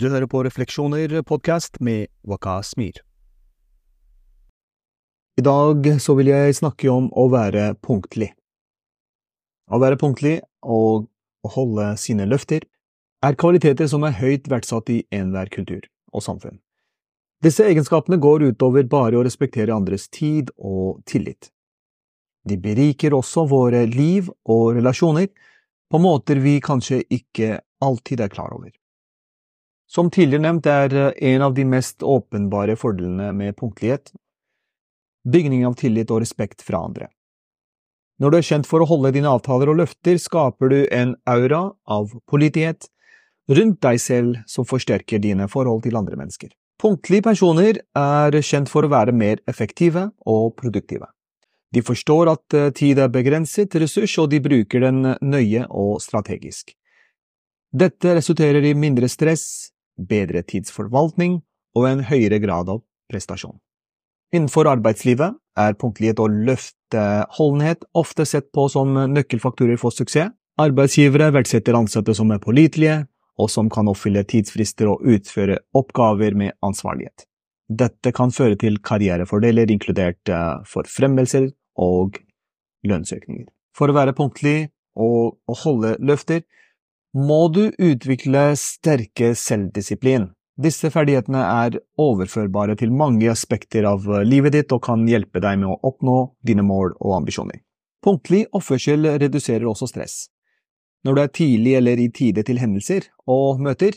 Du hører på Refleksjoner podkast med Waka Smir. I dag så vil jeg snakke om å være punktlig. Å være punktlig og å holde sine løfter er kvaliteter som er høyt verdsatt i enhver kultur og samfunn. Disse egenskapene går utover bare å respektere andres tid og tillit. De beriker også våre liv og relasjoner på måter vi kanskje ikke alltid er klar over. Som tidligere nevnt er eh, en av de mest åpenbare fordelene med punktlighet bygning av tillit og respekt fra andre. Når du er kjent for å holde dine avtaler og løfter, skaper du en aura av pålitelighet rundt deg selv som forsterker dine forhold til andre mennesker. Punktlige personer er kjent for å være mer effektive og produktive. De forstår at eh, tid er begrenset ressurs, og de bruker den nøye og strategisk. Dette resulterer i mindre stress, bedre tidsforvaltning og en høyere grad av prestasjon. Innenfor arbeidslivet er punktlighet og løfteholdenhet ofte sett på som nøkkelfaktorer for suksess. Arbeidsgivere verdsetter ansatte som er pålitelige, og som kan oppfylle tidsfrister og utføre oppgaver med ansvarlighet. Dette kan føre til karrierefordeler, inkludert eh, forfremmelser og lønnsøkninger. For å være punktlig og holde løfter må du utvikle sterke selvdisiplin. Disse ferdighetene er overførbare til mange aspekter av livet ditt og kan hjelpe deg med å oppnå dine mål og ambisjoner. Punktlig oppførsel reduserer også stress. Når du er tidlig eller i tide til hendelser og møter,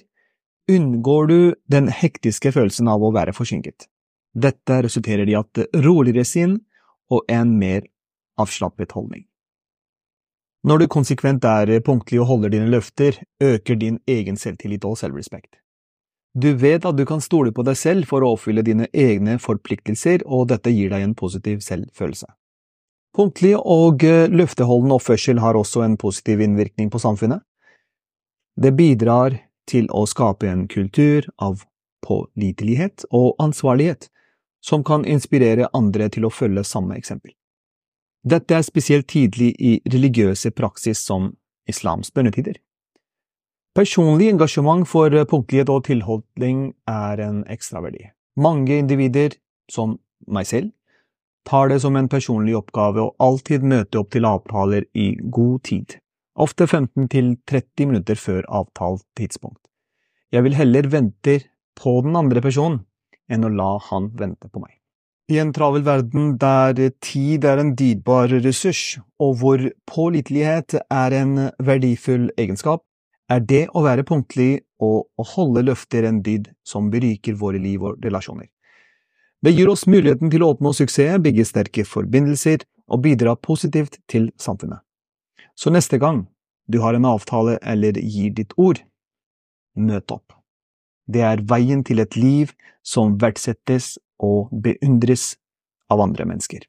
unngår du den hektiske følelsen av å være forsinket. Dette resulterer i at roligere sinn og en mer avslappet holdning. Når du konsekvent er punktlig og holder dine løfter, øker din egen selvtillit og selvrespekt. Du vet at du kan stole på deg selv for å oppfylle dine egne forpliktelser, og dette gir deg en positiv selvfølelse. Punktlig og løfteholden oppførsel har også en positiv innvirkning på samfunnet. Det bidrar til å skape en kultur av pålitelighet og ansvarlighet, som kan inspirere andre til å følge samme eksempel. Dette er spesielt tidlig i religiøse praksis som islams bønnetider. Personlig engasjement for punktlighet og tilholdning er en ekstraverdi. Mange individer, som meg selv, tar det som en personlig oppgave å alltid møte opp til avtaler i god tid, ofte 15–30 minutter før avtalt tidspunkt. Jeg vil heller vente på den andre personen enn å la han vente på meg. I en travel verden der tid er en dyrbar ressurs, og hvor pålitelighet er en verdifull egenskap, er det å være punktlig og å holde løfter en dyd som beriker våre liv og relasjoner. Det gir oss muligheten til å oppnå suksess, bygge sterke forbindelser og bidra positivt til samfunnet. Så neste gang du har en avtale eller gir ditt ord, møt opp. Det er veien til et liv som verdsettes og beundres av andre mennesker.